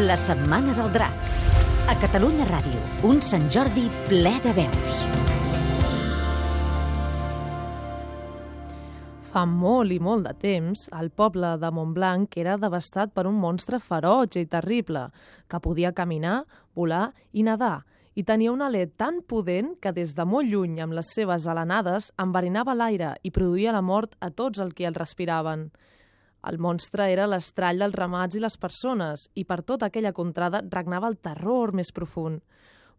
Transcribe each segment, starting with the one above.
La Setmana del Drac. A Catalunya Ràdio, un Sant Jordi ple de veus. Fa molt i molt de temps, el poble de Montblanc era devastat per un monstre ferotge i terrible, que podia caminar, volar i nedar, i tenia un alè tan pudent que des de molt lluny, amb les seves alenades, enverinava l'aire i produïa la mort a tots els que el respiraven. El monstre era l'estrall dels ramats i les persones, i per tota aquella contrada regnava el terror més profund.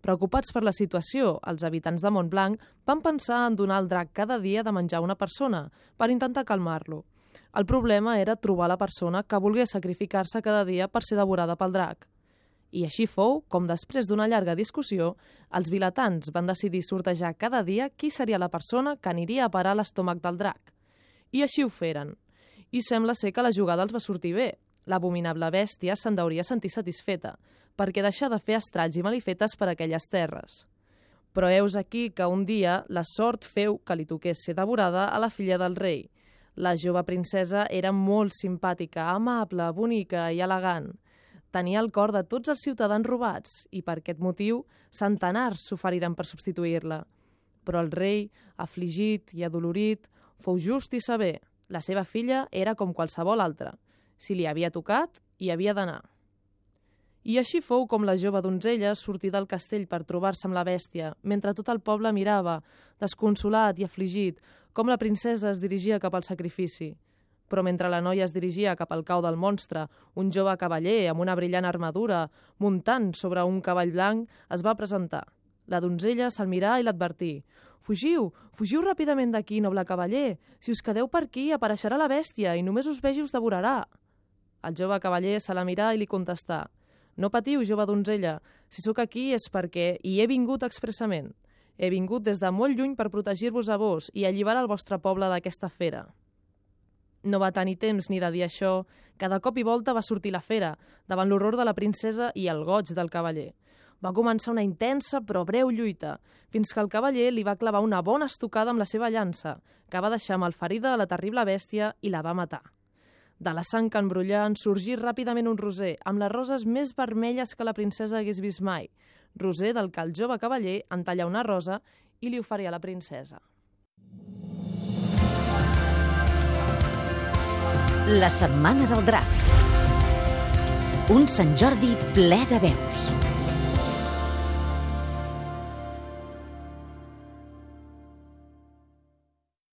Preocupats per la situació, els habitants de Montblanc van pensar en donar al drac cada dia de menjar una persona, per intentar calmar-lo. El problema era trobar la persona que volgués sacrificar-se cada dia per ser devorada pel drac. I així fou com, després d'una llarga discussió, els vilatans van decidir sortejar cada dia qui seria la persona que aniria a parar l'estómac del drac. I així ho feren. I sembla ser que la jugada els va sortir bé. L'abominable bèstia se'n deuria sentir satisfeta, perquè deixar de fer estralls i malifetes per aquelles terres. Però heus aquí que un dia la sort feu que li toqués ser devorada a la filla del rei. La jove princesa era molt simpàtica, amable, bonica i elegant. Tenia el cor de tots els ciutadans robats i per aquest motiu centenars s'oferiren per substituir-la. Però el rei, afligit i adolorit, fou just i saber. La seva filla era com qualsevol altra. Si li havia tocat, hi havia d'anar. I així fou com la jove donzella sortí del castell per trobar-se amb la bèstia, mentre tot el poble mirava, desconsolat i afligit, com la princesa es dirigia cap al sacrifici. Però mentre la noia es dirigia cap al cau del monstre, un jove cavaller amb una brillant armadura, muntant sobre un cavall blanc, es va presentar. La donzella se'l mirà i l'advertí. Fugiu, fugiu ràpidament d'aquí, noble cavaller. Si us quedeu per aquí, apareixerà la bèstia i només us vegi us devorarà. El jove cavaller se la mirà i li contestà. No patiu, jove donzella. Si sóc aquí és perquè hi he vingut expressament. He vingut des de molt lluny per protegir-vos a vos i alliberar el vostre poble d'aquesta fera. No va tenir temps ni de dir això, que de cop i volta va sortir la fera, davant l'horror de la princesa i el goig del cavaller. Va començar una intensa però breu lluita, fins que el cavaller li va clavar una bona estocada amb la seva llança, que va deixar malferida a la terrible bèstia i la va matar. De la sang que embrullà en sorgí ràpidament un roser, amb les roses més vermelles que la princesa hagués vist mai. Roser del que el jove cavaller entalla una rosa i li oferia a la princesa. La Setmana del Drac. Un Sant Jordi ple de veus.